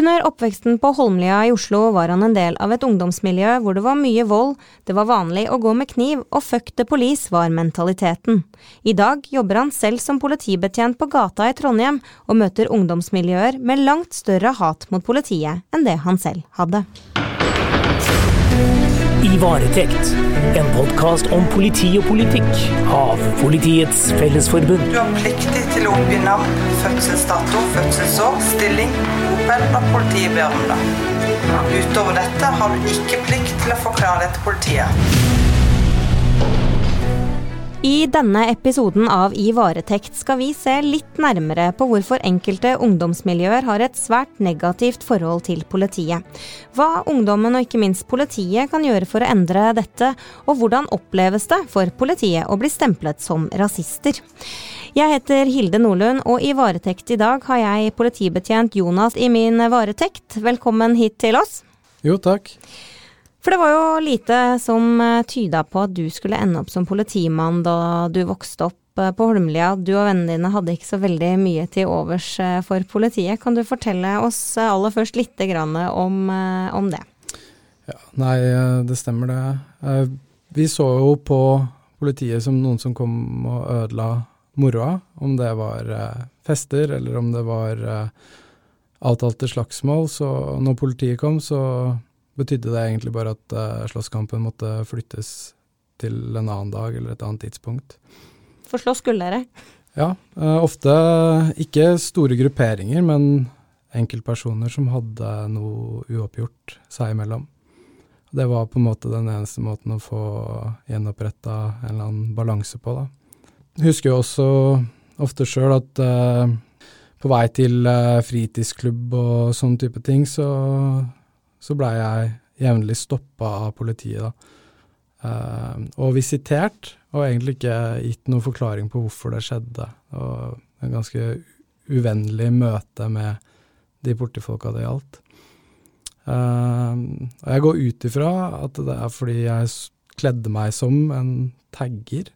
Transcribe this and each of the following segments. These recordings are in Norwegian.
Under oppveksten på Holmlia i Oslo var han en del av et ungdomsmiljø hvor det var mye vold, det var vanlig å gå med kniv, og fuck the police var mentaliteten. I dag jobber han selv som politibetjent på gata i Trondheim, og møter ungdomsmiljøer med langt større hat mot politiet enn det han selv hadde. I varetekt, en podkast om politi og politikk av Politiets Fellesforbund. Du har pliktig til å oppgi navn, fødselsdato, fødselsår, stilling, bopel når politiet ber om det. Utover dette har du ikke plikt til å forklare det til politiet. I denne episoden av I varetekt skal vi se litt nærmere på hvorfor enkelte ungdomsmiljøer har et svært negativt forhold til politiet. Hva ungdommen og ikke minst politiet kan gjøre for å endre dette, og hvordan oppleves det for politiet å bli stemplet som rasister. Jeg heter Hilde Nordlund, og i varetekt i dag har jeg politibetjent Jonas i min varetekt. Velkommen hit til oss. Jo, takk. For det var jo lite som eh, tyda på at du skulle ende opp som politimann da du vokste opp eh, på Holmlia. Du og vennene dine hadde ikke så veldig mye til overs eh, for politiet. Kan du fortelle oss aller først litt om, om det? Ja, nei, det stemmer det. Vi så jo på politiet som noen som kom og ødela moroa, om det var fester eller om det var avtalte slagsmål. Så når politiet kom, så betydde det egentlig bare at uh, slåsskampen måtte flyttes til en annen dag eller et annet tidspunkt. For slåss skulle dere? Ja, uh, ofte ikke store grupperinger, men enkeltpersoner som hadde noe uoppgjort seg imellom. Det var på en måte den eneste måten å få gjenoppretta en eller annen balanse på, da. Jeg husker jo også ofte sjøl at uh, på vei til fritidsklubb og sånne type ting, så så blei jeg jevnlig stoppa av politiet, da. Uh, og visitert, og egentlig ikke gitt noen forklaring på hvorfor det skjedde. Og en ganske uvennlig møte med de politifolka det gjaldt. Uh, og jeg går ut ifra at det er fordi jeg kledde meg som en tagger,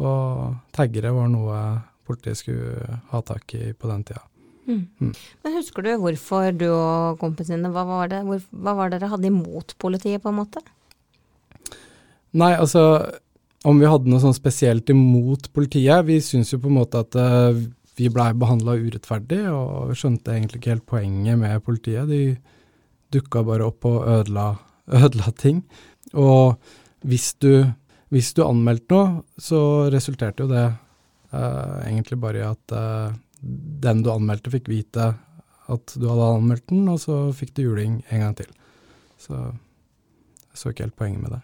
og taggere var noe politiet skulle ha tak i på den tida. Mm. Mm. Men husker du hvorfor du og kompisene hva var, det, hvor, hva var det dere hadde imot politiet, på en måte? Nei, altså om vi hadde noe sånn spesielt imot politiet. Vi syns jo på en måte at uh, vi blei behandla urettferdig, og skjønte egentlig ikke helt poenget med politiet. De dukka bare opp og ødela, ødela ting. Og hvis du, hvis du anmeldte noe, så resulterte jo det uh, egentlig bare i at uh, den du anmeldte, fikk vite at du hadde anmeldt den, og så fikk du juling en gang til. Så jeg så ikke helt poenget med det.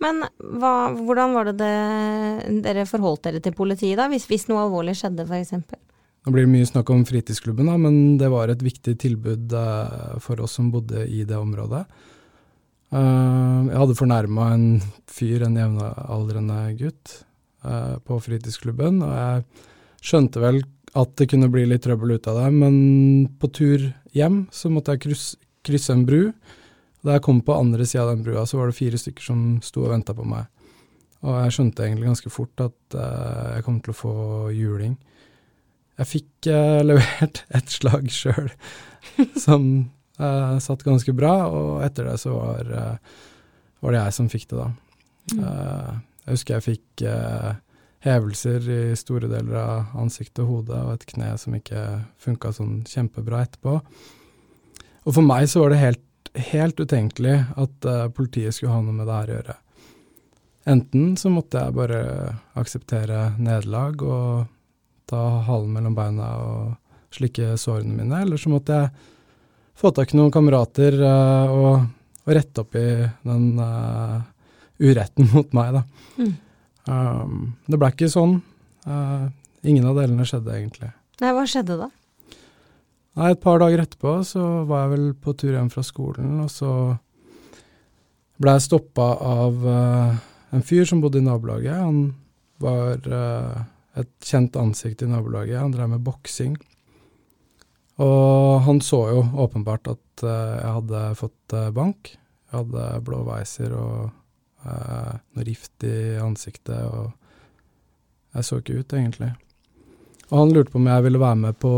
Men hva, hvordan var det, det dere forholdt dere til politiet, da, hvis, hvis noe alvorlig skjedde, f.eks.? Nå blir det mye snakk om fritidsklubben, da, men det var et viktig tilbud uh, for oss som bodde i det området. Uh, jeg hadde fornærma en fyr, en jevnaldrende gutt, uh, på fritidsklubben, og jeg skjønte vel at det kunne bli litt trøbbel ut av det. Men på tur hjem så måtte jeg krysse, krysse en bru. Da jeg kom på andre sida av den brua, så var det fire stykker som sto og venta på meg. Og jeg skjønte egentlig ganske fort at uh, jeg kom til å få juling. Jeg fikk uh, levert et slag sjøl som uh, satt ganske bra, og etter det så var, var det jeg som fikk det, da. Mm. jeg husker jeg fikk hevelser i store deler av ansiktet og hodet, og et kne som ikke funka sånn kjempebra etterpå. Og for meg så var det helt, helt utenkelig at uh, politiet skulle ha noe med det her å gjøre. Enten så måtte jeg bare akseptere nederlag og ta halen mellom beina og slikke sårene mine, eller så måtte jeg få tak i noen kamerater uh, og, og, rette opp i den uh, uretten mot meg, da. Mm. Um, det ble ikke sånn. Uh, ingen av delene skjedde egentlig. Nei, Hva skjedde da? Nei, Et par dager etterpå så var jeg vel på tur hjem fra skolen, og så ble jeg stoppa av uh, en fyr som bodde i nabolaget. Han var uh, et kjent ansikt i nabolaget. Han drev med boksing. Og han så jo åpenbart at jeg hadde fått bank. Jeg hadde blå veiser og Uh, noe rift i ansiktet, og jeg så ikke ut, egentlig. Og han lurte på om jeg ville være med på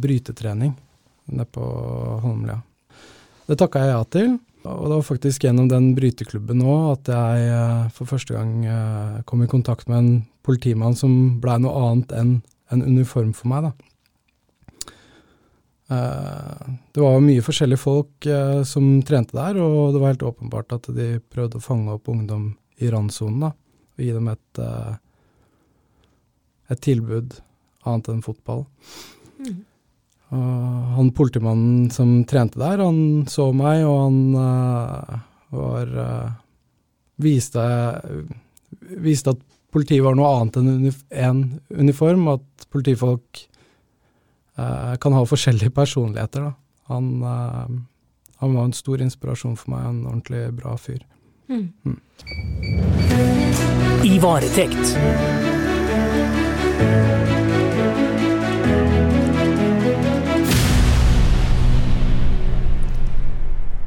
brytetrening. nede på Holmlia. Det takka jeg ja til, og det var faktisk gjennom den bryteklubben òg at jeg eh, for første gang eh, kom i kontakt med en politimann som blei noe annet enn en uniform for meg, da. Det var mye forskjellige folk som trente der, og det var helt åpenbart at de prøvde å fange opp ungdom i randsonen. Og gi dem et, et tilbud annet enn fotball. Mm. Han politimannen som trente der, han så meg, og han var viste, viste, at politiet var noe annet enn en uniform, at politifolk kan ha forskjellige personligheter. Da. Han, han, var en stor inspirasjon for meg, en ordentlig bra fyr. Mm. Mm. I varetekt.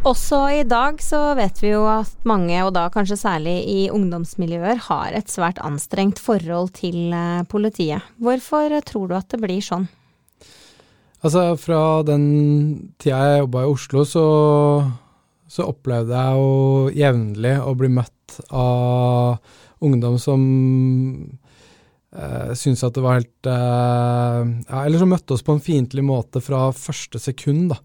Også i dag så vet vi jo at mange, og da kanskje særlig i ungdomsmiljøer, har et svært anstrengt forhold til eh, politiet. Hvorfor tror du at det blir sånn? Altså, fra den tida jeg jobba i Oslo, så, så opplevde jeg jo jevnlig å bli møtt av ungdom som eh, syntes at det var helt eh, ja, Eller som møtte oss på en fiendtlig måte fra første sekund, da.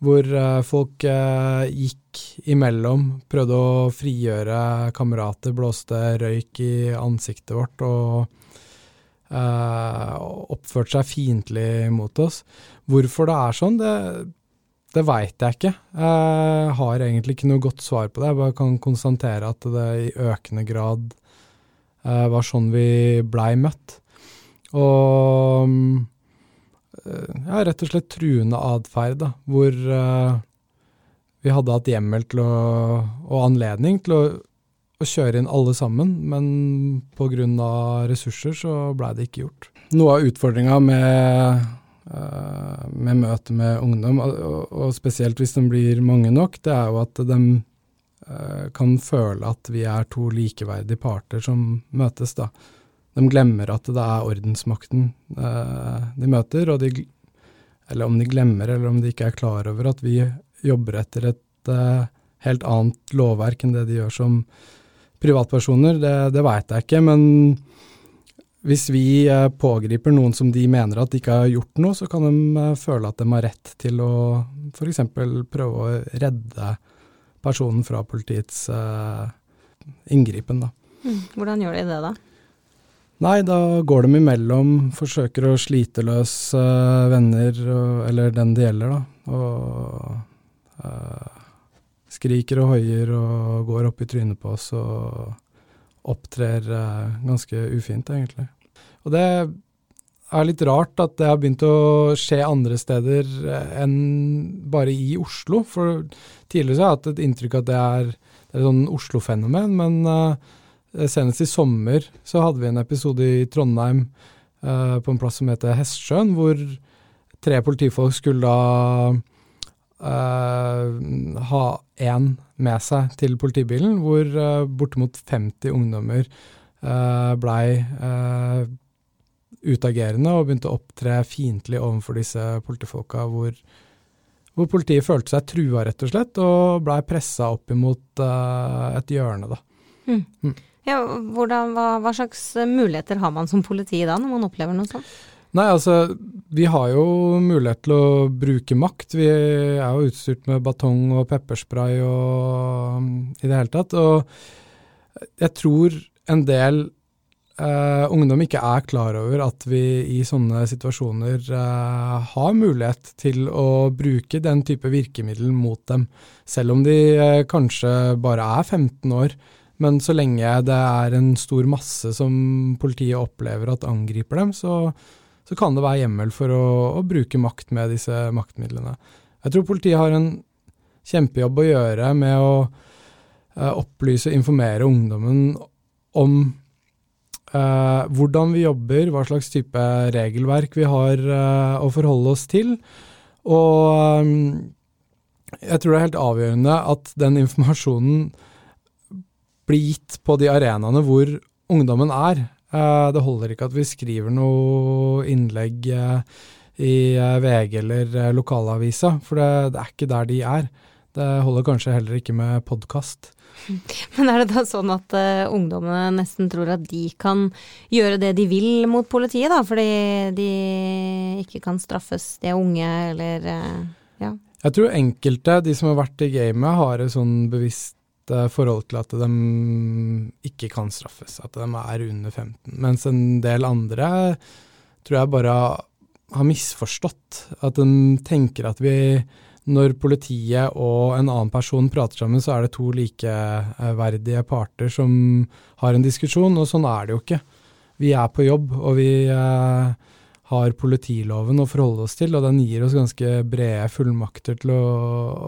Hvor eh, folk eh, gikk imellom, prøvde å frigjøre kamerater, blåste røyk i ansiktet vårt og uh, oppførte seg fiendtlig mot oss. Hvorfor det er sånn, det, det veit jeg ikke. Jeg har egentlig ikke noe godt svar på det. Jeg bare kan konstatere at det i økende grad var sånn vi blei møtt. Og ja, rett og slett truende atferd, hvor uh, vi hadde hatt hjemmel til å, og anledning til å, å, kjøre inn alle sammen, men pga. ressurser så blei det ikke gjort. Noe av utfordringa med, uh, med møtet med ungdom, og, spesielt hvis de blir mange nok, det er jo at de uh, kan føle at vi er to likeverdige parter som møtes. da de glemmer at det er ordensmakten eh, de møter, og de, eller om de glemmer eller om de ikke er klar over at vi jobber etter et eh, helt annet lovverk enn det de gjør som privatpersoner, det, det veit jeg ikke. Men hvis vi eh, pågriper noen som de mener at de ikke har gjort noe, så kan de eh, føle at de har rett til å f.eks. prøve å redde personen fra politiets uh, inngripen. Da. Mm. Hvordan gjør de det, da? Nei, da går de imellom, forsøker å slite løs uh, venner, og, eller den det gjelder, da. Og uh, skriker og hoier og går opp i trynet på oss og opptrer uh, ganske ufint, egentlig. Og det er litt rart at det har begynt å skje andre steder enn bare i Oslo. For tidligere har jeg hatt et inntrykk at det er, det er et sånn Oslo-fenomen, men Eh, senest i sommer så hadde vi en episode i Trondheim på en plass som heter Hestsjøen, hvor tre politifolk skulle da uh, ha én med seg til politibilen, hvor uh, bortimot 50 ungdommer uh, blei uh, utagerende og begynte å opptre fiendtlig overfor disse politifolka, hvor, hvor, politiet følte seg trua, rett og slett, og blei pressa opp imot et hjørne, da. Mm. Mm. Ja, hvordan, hva, hva, slags muligheter har man som politi da, når man opplever noe sånt? Nei, altså, vi har jo mulighet til å bruke makt. Vi er jo utstyrt med batong og pepperspray og i det hele tatt. Og jeg tror en del uh, ungdom ikke er klar over at vi i sånne situasjoner uh, har mulighet til å bruke den type virkemiddel mot dem, selv om de uh, kanskje bare er 15 år. Men så lenge det er en stor masse som politiet opplever at angriper dem, så, så kan det være hjemmel for å, å, bruke makt med disse maktmidlene. Jeg tror politiet har en kjempejobb å gjøre med å eh, opplyse og informere ungdommen om eh, hvordan vi jobber, hva slags type regelverk vi har eh, å forholde oss til. Og um, jeg tror det er helt avgjørende at den informasjonen blir gitt på de arenaene hvor ungdommen er. Eh, det holder ikke at vi skriver noe innlegg eh, i eh, VG eller lokalavisa, for det, det, er ikke der de er. Det holder kanskje heller ikke med podkast. Men er det da sånn at uh, ungdommene nesten tror at de kan gjøre det de vil mot politiet, da, fordi de ikke kan straffes, de er unge eller uh, ja? Jeg tror enkelte, de som har vært i gamet, har et sånn bevisst forhold til at de ikke kan straffes, at de er under 15. Mens en del andre tror jeg bare har misforstått. At de tenker at vi, når politiet og en annen person prater sammen, så er det to likeverdige parter som har en diskusjon, og sånn er det jo ikke. Vi er på jobb, og vi eh, har politiloven å forholde oss til, og den gir oss ganske brede fullmakter til å,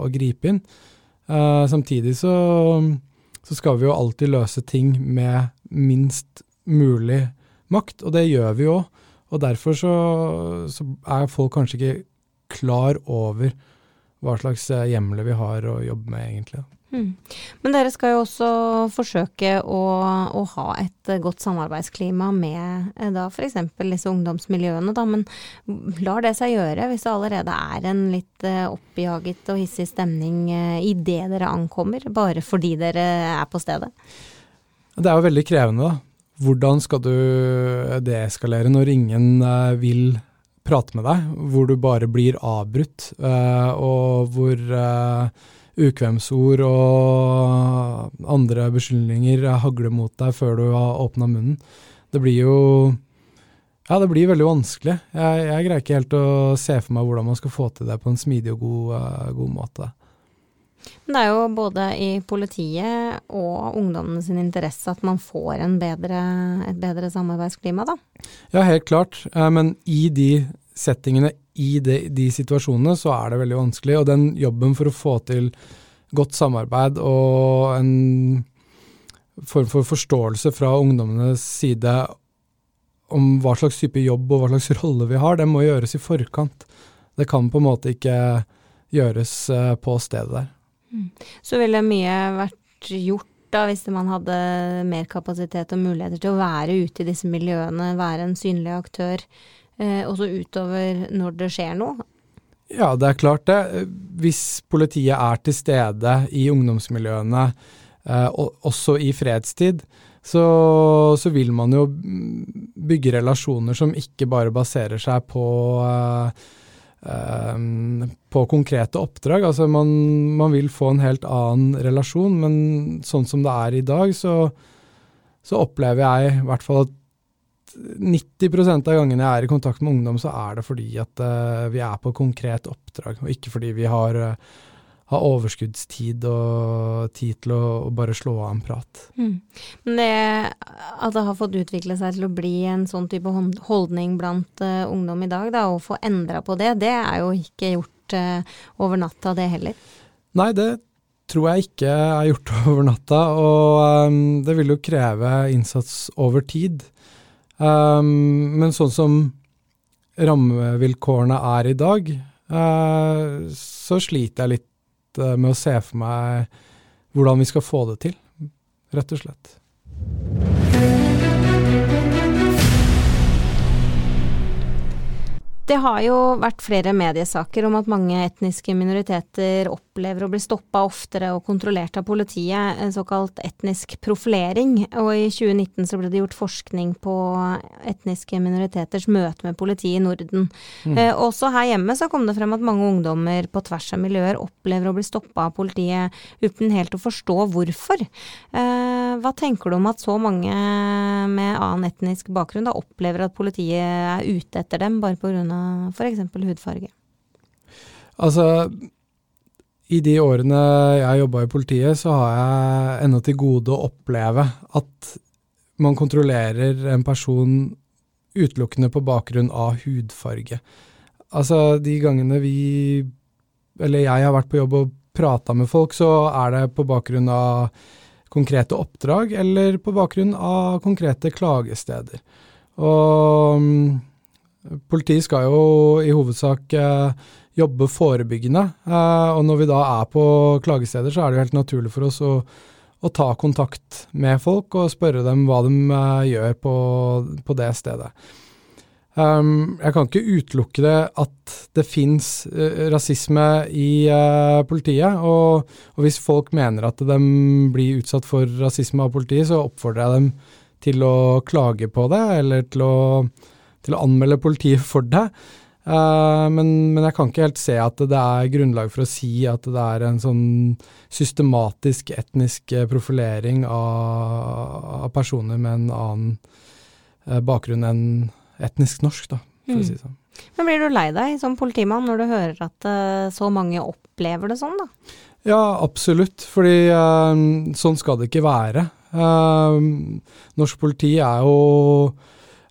å gripe inn. Eh, samtidig så, så skal vi jo alltid løse ting med minst mulig makt, og det gjør vi jo. Og derfor så, så, er folk kanskje ikke klar over hva slags eh, hjemler vi har å jobbe med, egentlig. Mm. Men dere skal jo også forsøke å, å ha et godt samarbeidsklima med eh, da f.eks. disse ungdomsmiljøene, da. Men lar det seg gjøre hvis det allerede er en litt eh, oppjaget og hissig stemning idet dere ankommer, bare fordi dere er på stedet? Det er jo veldig krevende, da. Hvordan skal du deeskalere når ingen vil prate med deg, hvor du bare blir avbrutt, og hvor ukvemsord og andre beskyldninger hagler mot deg før du har åpna munnen. Det blir jo Ja, det blir veldig vanskelig. Jeg, jeg, greier ikke helt å se for meg hvordan man skal få til det på en smidig og god, god måte. Men det er jo både i politiet og ungdommene sin interesse at man får bedre, et bedre samarbeidsklima, da? Ja, helt klart. Eh, men i de settingene, i de, de, situasjonene, så er det veldig vanskelig. Og den jobben for å få til godt samarbeid og en form for forståelse fra ungdommenes side om hva slags type jobb og hva slags rolle vi har, det må gjøres i forkant. Det kan på en måte ikke gjøres eh, på stedet der. Så ville mye vært gjort da hvis man hadde mer kapasitet og muligheter til å være ute i disse miljøene, være en synlig aktør, eh, også utover når det skjer noe? Ja, det er klart det. Hvis politiet er til stede i ungdomsmiljøene, eh, også i fredstid, så, så, vil man jo bygge relasjoner som ikke bare baserer seg på eh, Ehm, på konkrete oppdrag. Altså man, man, vil få en helt annen relasjon, men sånn som det er i dag, så, så opplever jeg i hvert fall at 90 av gangene jeg er i kontakt med ungdom, så er det fordi at uh, vi er på konkret oppdrag, og ikke fordi vi har uh, har overskuddstid og tid til å, bare slå av en prat. Mm. Men det at det har fått utvikle seg til å bli en sånn type holdning blant uh, ungdom i dag, da, og få endra på det, det er jo ikke gjort over natta, det heller? Nei, det tror jeg ikke er gjort over natta, og um, det vil jo kreve innsats over tid. Um, men sånn som rammevilkårene er i dag, uh, så sliter jeg litt Eh, med å se for meg hvordan vi skal få det til, rett og slett. Det har jo vært flere mediesaker om at mange etniske minoriteter opplever å bli stoppa oftere og kontrollert av politiet, en såkalt etnisk profilering. Og i 2019 så ble det gjort forskning på etniske minoriteters møte med politiet i Norden. Mm. Eh, også her hjemme så kom det frem at mange ungdommer på tvers av miljøer opplever å bli stoppa av politiet uten helt å forstå hvorfor. Eh, hva tenker du om at så mange med annen etnisk bakgrunn da opplever at politiet er ute etter dem bare pga f.eks. hudfarge? Altså, i de årene jeg jobba i politiet, så har jeg ennå til gode å oppleve at man kontrollerer en person utelukkende på bakgrunn av hudfarge. Altså, de gangene vi, eller jeg har vært på jobb og prata med folk, så er det på bakgrunn av konkrete oppdrag eller på bakgrunn av konkrete klagesteder. Og Politiet skal jo i hovedsak eh, jobbe forebyggende, eh, og når vi da er på klagesteder, så er det jo helt naturlig for oss å, å ta kontakt med folk og spørre dem hva de eh, gjør på, på det stedet. Um, jeg kan ikke utelukke det at det fins uh, rasisme i uh, politiet. Og, og, hvis folk mener at de blir utsatt for rasisme av politiet, så oppfordrer jeg dem til å klage på det, eller til å, til å anmelde politiet for det. Uh, men, men, jeg kan ikke helt se at det er grunnlag for å si at det er en sånn systematisk etnisk profilering av, av personer med en annen uh, bakgrunn enn etnisk norsk, da, for mm. å si det sånn. Men blir du lei deg som politimann når du hører at så mange opplever det sånn, da? Ja, absolutt. Fordi sånn skal det ikke være. Norsk politi er jo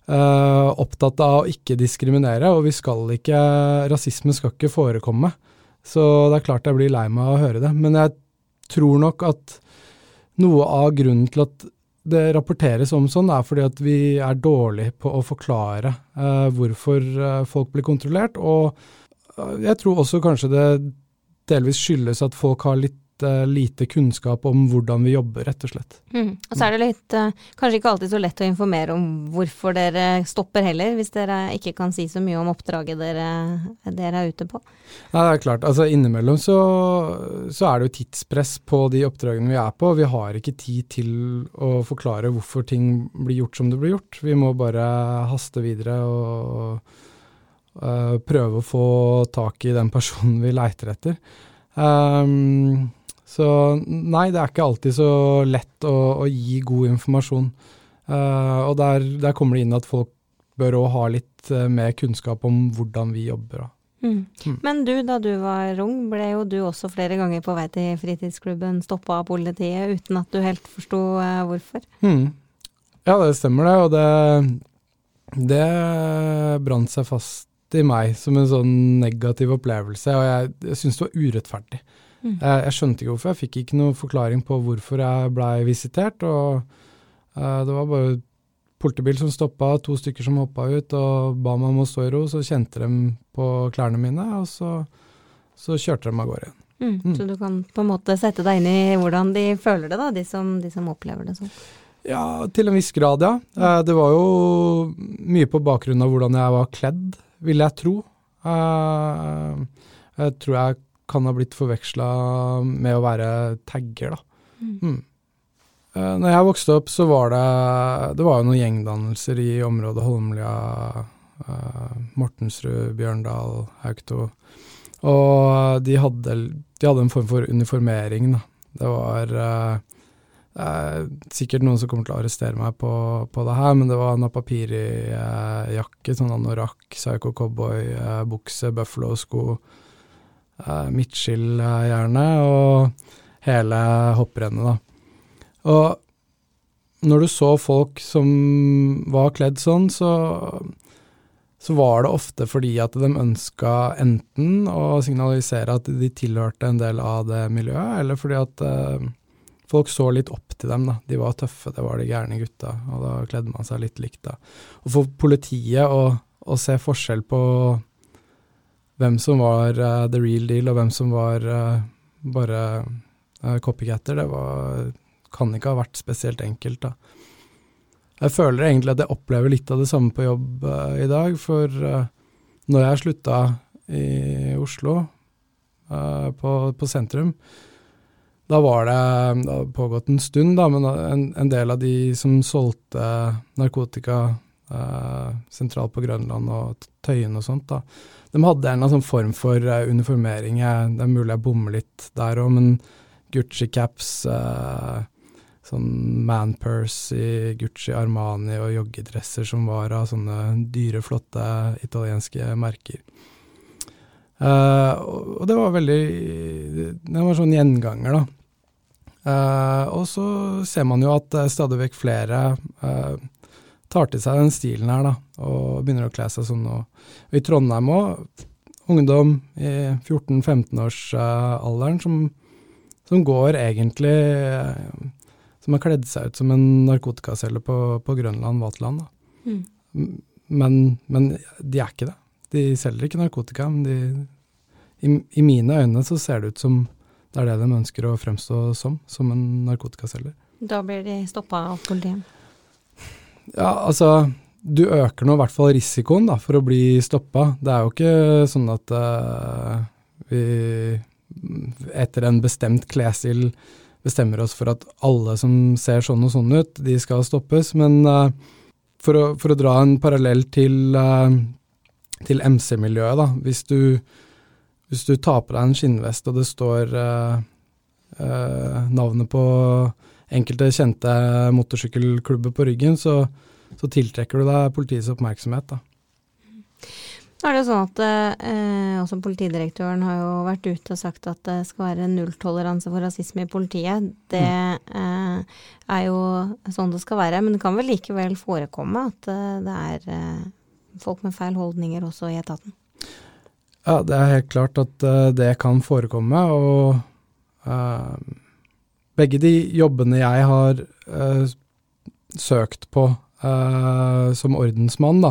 opptatt av å ikke diskriminere, og vi skal ikke Rasisme skal ikke forekomme. Så det er klart jeg blir lei meg av å høre det. Men jeg tror nok at noe av grunnen til at det rapporteres om sånn, er fordi at vi er dårlige på å forklare uh, hvorfor uh, folk blir kontrollert. Og uh, jeg tror også kanskje det delvis skyldes at folk har litt uh, lite kunnskap om hvordan vi jobber, rett og slett. Mm. Og så er det litt, uh, kanskje ikke alltid så lett å informere om hvorfor dere stopper heller, hvis dere ikke kan si så mye om oppdraget dere, dere er ute på. Nei, det er klart. Altså Innimellom så, så, er det jo tidspress på de oppdragene vi er på. Vi har ikke tid til å forklare hvorfor ting blir gjort som det blir gjort. Vi må bare haste videre og uh, prøve å få tak i den personen vi leiter etter. Um, så nei, det er ikke alltid så lett å, å gi god informasjon. Uh, og der, der, kommer det inn at folk bør òg ha litt uh, mer kunnskap om hvordan vi jobber. Mm. Mm. Men du, da du var ung, ble jo du også flere ganger på vei til fritidsklubben stoppa av politiet uten at du helt forsto uh, hvorfor? Mm. Ja, det stemmer det. Og det, det brant seg fast i meg som en sånn negativ opplevelse, og jeg, jeg syns det var urettferdig. Mm. Jeg, jeg, skjønte ikke hvorfor. Jeg fikk ikke noen forklaring på hvorfor jeg blei visitert. og uh, Det var bare politibil som stoppa, to stykker som hoppa ut og ba meg om å stå i ro. Så kjente de på klærne mine, og så, så kjørte de av gårde igjen. Mm, mm. Så du kan på en måte sette deg inn i hvordan de føler det, da, de som, de som opplever det sånn? Ja, til en viss grad, ja. Uh, det var jo mye på bakgrunn av hvordan jeg var kledd, vil jeg tro. Uh, jeg tror jeg kan ha blitt forveksla med å være tagger, da. Mm. Mm. Uh, når jeg vokste opp, så var det Det var noen gjengdannelser i området Holmlia, uh, Mortensrud, Bjørndal, Haukto. Og de hadde, de hadde, en form for uniformering, da. Det var uh, er sikkert noen som kommer til å arrestere meg på, på det her, men det var napapiri-jakke, sånn anorakk, psycho cowboy-bukse, buffalo-sko uh, midtskill gjerne, og hele hopprennet, da. Og når du så folk som var kledd sånn, så, så var det ofte fordi at de ønska enten å signalisere at de tilhørte en del av det miljøet, eller fordi at uh, folk så litt opp til dem. da. De var tøffe, det var de gærne gutta, og da kledde man seg litt likt. da. Og for politiet å, å se forskjell på hvem som var uh, the real deal, og hvem som var uh, bare uh, copycatter, det var, kan ikke ha vært spesielt enkelt, da. Jeg føler egentlig at jeg opplever litt av det samme på jobb i dag, for når jeg slutta i Oslo, på, på, sentrum, da var det Det har pågått en stund, da, men en, en del av de som solgte narkotika sentralt på Grønland og Tøyen og sånt, da, de hadde en sånn form for uh, uniformering. Det er mulig jeg bommer litt der òg, men Gucci-caps, uh, sånn manpurse i Gucci, Armani og joggedresser som var av sånne dyre, flotte italienske merker. Uh, og det var veldig Det var sånn gjenganger, da. Og så ser man jo at stadig vekk flere uh, tar til seg den stilen her, da, og begynner å kle seg sånn. Og, og i Trondheim òg, ungdom i 14-15-årsalderen som, som, går egentlig Som har kledd seg ut som en narkotikacelle på, på Grønland, Vaterland. Mm. Men, men, de er ikke det. De selger ikke narkotika, men de, i, i, mine øyne så ser det ut som det er det de ønsker å fremstå som, som en narkotikaselger. Da blir de stoppa av politiet? Ja, altså du øker nå i hvert fall risikoen da, for å bli stoppa. Det er jo ikke sånn at uh, vi etter en bestemt klesstil bestemmer oss for at alle som ser sånn og sånn ut, de skal stoppes. Men uh, for, å, for, å, dra en parallell til, uh, til MC-miljøet, da. Hvis du, hvis du, tar på deg en skinnvest og det står navnet på enkelte kjente motorsykkelklubber på ryggen, så, så tiltrekker du deg politiets oppmerksomhet. da. Nå er det jo sånn at eh, også Politidirektøren har jo vært ute og sagt at det skal være nulltoleranse for rasisme i politiet. Det eh, er jo sånn det skal være. Men det kan vel likevel forekomme at eh, det er eh, folk med feil holdninger også i etaten? Ja, det er helt klart at uh, det kan forekomme. Og begge de jobbene jeg har uh, søkt på som ordensmann, da,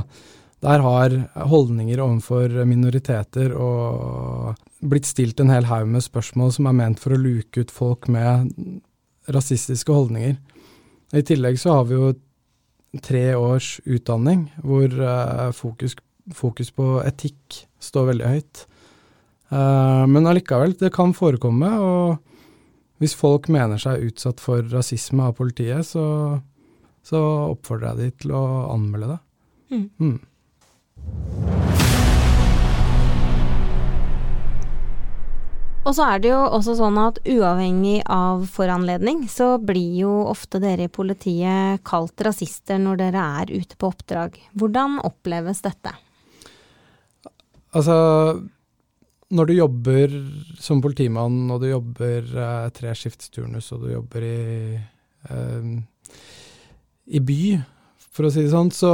der har holdninger overfor minoriteter og blitt stilt en hel haug med spørsmål som er ment for å luke ut folk med rasistiske holdninger. I tillegg så har vi jo tre års utdanning hvor uh, fokus, fokus, på etikk står veldig høyt. Uh, men allikevel, det kan forekomme, og hvis folk mener seg utsatt for rasisme av politiet, så, så oppfordrer jeg de til å anmelde det. Mm. Mm. Og så er det jo også sånn at uavhengig av foranledning, så blir jo ofte dere i politiet kalt rasister når dere er ute på oppdrag. Hvordan oppleves dette? Altså, når du jobber som politimann, og du jobber eh, treskiftsturnus, og du jobber i, eh, i by, for å si det sånn, så,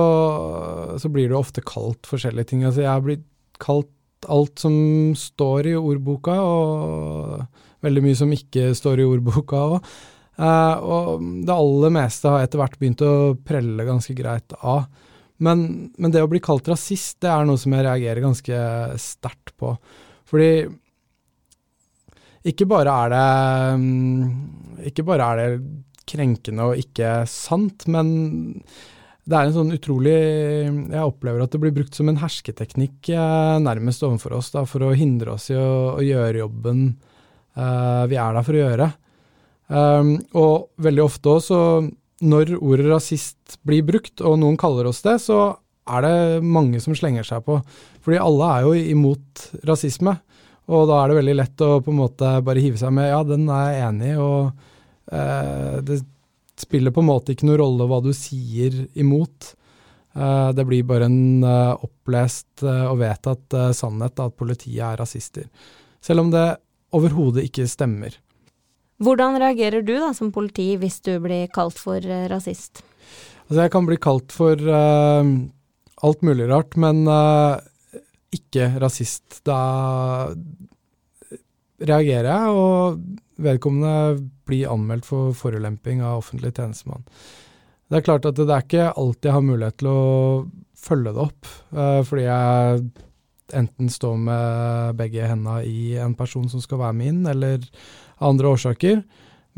så blir du ofte kalt forskjellige ting. Altså, jeg har blitt kalt alt som står i ordboka, og veldig mye som ikke står i ordboka òg. Eh, og det aller meste har etter hvert begynt å prelle ganske greit av. Men, men, det å bli kalt rasist, det er noe som jeg reagerer ganske sterkt på. Fordi ikke bare er det mm, Ikke bare er det krenkende og ikke sant, men det er en sånn utrolig Jeg opplever at det blir brukt som en hersketeknikk eh, nærmest overfor oss, da, for å hindre oss i å, å gjøre jobben uh, vi er der for å gjøre. Um, og veldig ofte også, når ordet rasist blir brukt, og noen kaller oss det, så er det mange som slenger seg på. Fordi alle er jo imot rasisme, og da er det veldig lett å på en måte bare hive seg med ja, den er jeg enig i, og eh, det spiller på en måte ikke noe rolle hva du sier imot. Eh, det blir bare en eh, opplest uh, og vedtatt sannhet at politiet er rasister. Selv om det overhodet ikke stemmer. Hvordan reagerer du da som politi hvis du blir kalt for rasist? Altså jeg kan bli kalt for alt mulig rart, men ikke rasist. Da reagerer jeg, og vedkommende blir anmeldt for forulemping av offentlig tjenestemann. Det er klart at det er ikke alltid jeg har mulighet til å følge det opp, uh, fordi jeg enten står med begge hendene i en person som skal være med inn, eller av andre årsaker.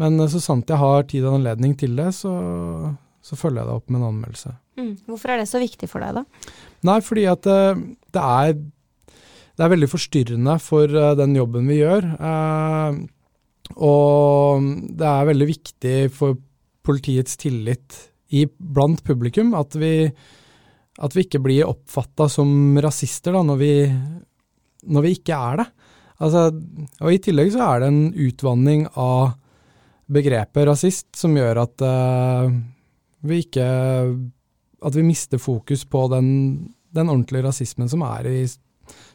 Men uh, så sant jeg har tid og anledning til det, så, så følger jeg det opp med en anmeldelse. Mm. Hvorfor er det så viktig for deg, da? Nei, fordi at uh, det er det er veldig forstyrrende for den jobben vi gjør. Uh, og det er veldig viktig for politiets tillit i, blant publikum at vi, at vi ikke blir oppfatta som rasister da, når vi, når vi ikke er det. Altså, og I tillegg så er det en utvanning av begrepet rasist som gjør at uh, vi ikke At vi mister fokus på den, den ordentlige rasismen som, i,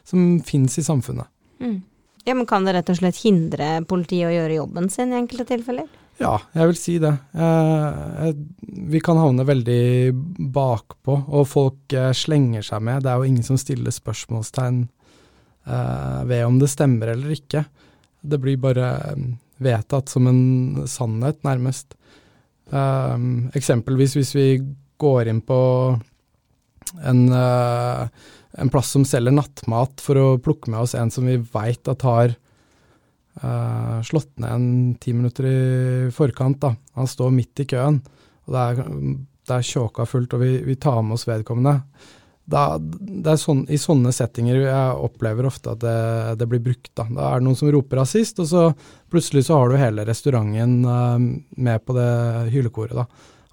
som finnes i samfunnet. Mm. Ja, men Kan det rett og slett hindre politiet å gjøre jobben sin i enkelte tilfeller? Ja, jeg vil si det. Eh, vi kan havne veldig bakpå, og folk eh, slenger seg med. Det er jo ingen som stiller spørsmålstegn eh, ved om det stemmer eller ikke. Det blir bare mm, vedtatt som en sannhet, nærmest. Eh, eksempelvis hvis vi går inn på en uh, en plass som selger nattmat, for å plukke med oss en som vi veit at har uh, slått ned en ti minutter i forkant. Da. Han står midt i køen. og det er, det er tjåka fullt og vi, vi tar med oss vedkommende, da, det er sånn, I sånne settinger jeg opplever ofte at det, det, blir brukt. Da. da er det noen som roper rasist, og så plutselig så har du hele restauranten uh, med på det hylekoret. Da.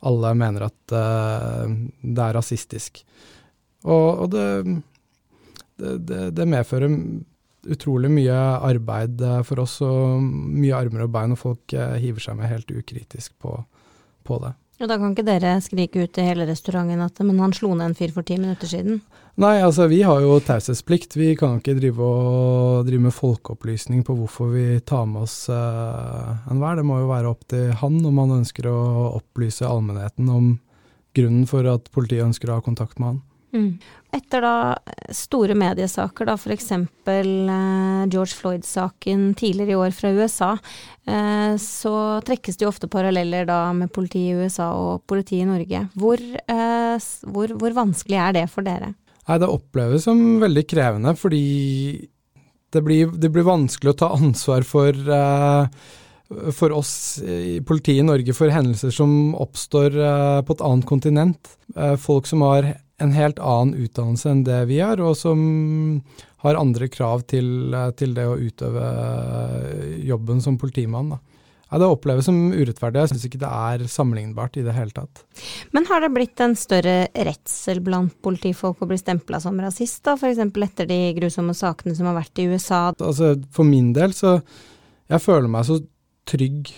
Alle mener at uh, det er rasistisk. Og, og det, det, det, medfører utrolig mye arbeid eh, for oss, og mye armer og bein, og folk hiver seg med helt ukritisk på, på det. Og da kan ikke dere skrike ut til hele restauranten at men han slo ned en fyr for ti minutter siden? Nei, altså vi har jo taushetsplikt. Vi kan ikke drive, og, drive med folkeopplysning på hvorfor vi tar med oss uh, enhver. Det må jo være opp til han om han ønsker å opplyse allmennheten om grunnen for at politiet ønsker å ha kontakt med han. Mm. Etter da store mediesaker, da f.eks. Eh, George Floyd-saken tidligere i år fra USA, eh, så trekkes det jo ofte paralleller da med politiet i USA og politiet i Norge. Hvor, eh, hvor, hvor vanskelig er det for dere? Nei, Det oppleves som veldig krevende, fordi det blir, det blir vanskelig å ta ansvar for uh, for oss i politiet i Norge for hendelser som oppstår uh, på et annet kontinent. Uh, folk som har en helt annen utdannelse enn det vi har, og som har andre krav til, til det å utøve jobben som politimann. Da. Ja, Det oppleves som urettferdig. Jeg syns ikke det er sammenlignbart i det hele tatt. Men har det blitt en større redsel blant politifolk å bli stempla som rasist, da, f.eks. etter de grusomme sakene som har vært i USA? Altså, For min del så Jeg føler meg så trygg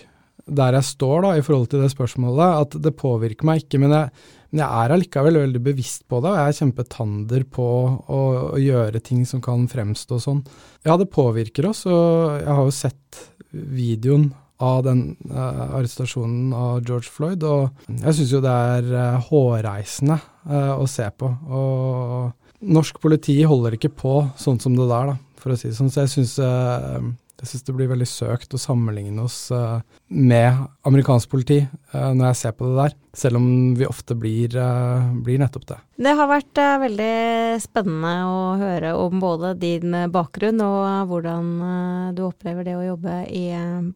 der jeg står da, i forhold til det spørsmålet, at det påvirker meg ikke. Men jeg, men jeg er allikevel veldig bevisst på det, og jeg er kjempetander på å, å, gjøre ting som kan fremstå sånn. Ja, det påvirker oss, og jeg har jo sett videoen av den uh, arrestasjonen av George Floyd, og jeg syns jo det er uh, hårreisende uh, å se på. Og norsk politi holder ikke på sånn som det der, da, for å si det sånn. Så jeg syns jeg syns det blir veldig søkt å sammenligne oss uh, med amerikansk politi uh, når jeg ser på det der, selv om vi ofte blir, uh, blir nettopp det. Det har vært veldig spennende å høre om både din bakgrunn og hvordan du opplever det å jobbe i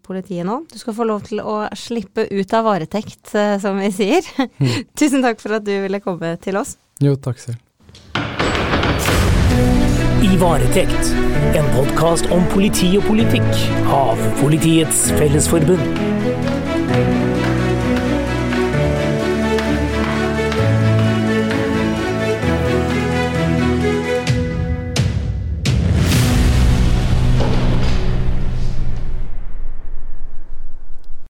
politiet nå. Du skal få lov til å slippe ut av varetekt, som vi sier. Mm. Tusen takk for at du ville komme til oss. Jo, takk selv. Varetekt, en podkast om politi og politikk av Politiets Fellesforbund.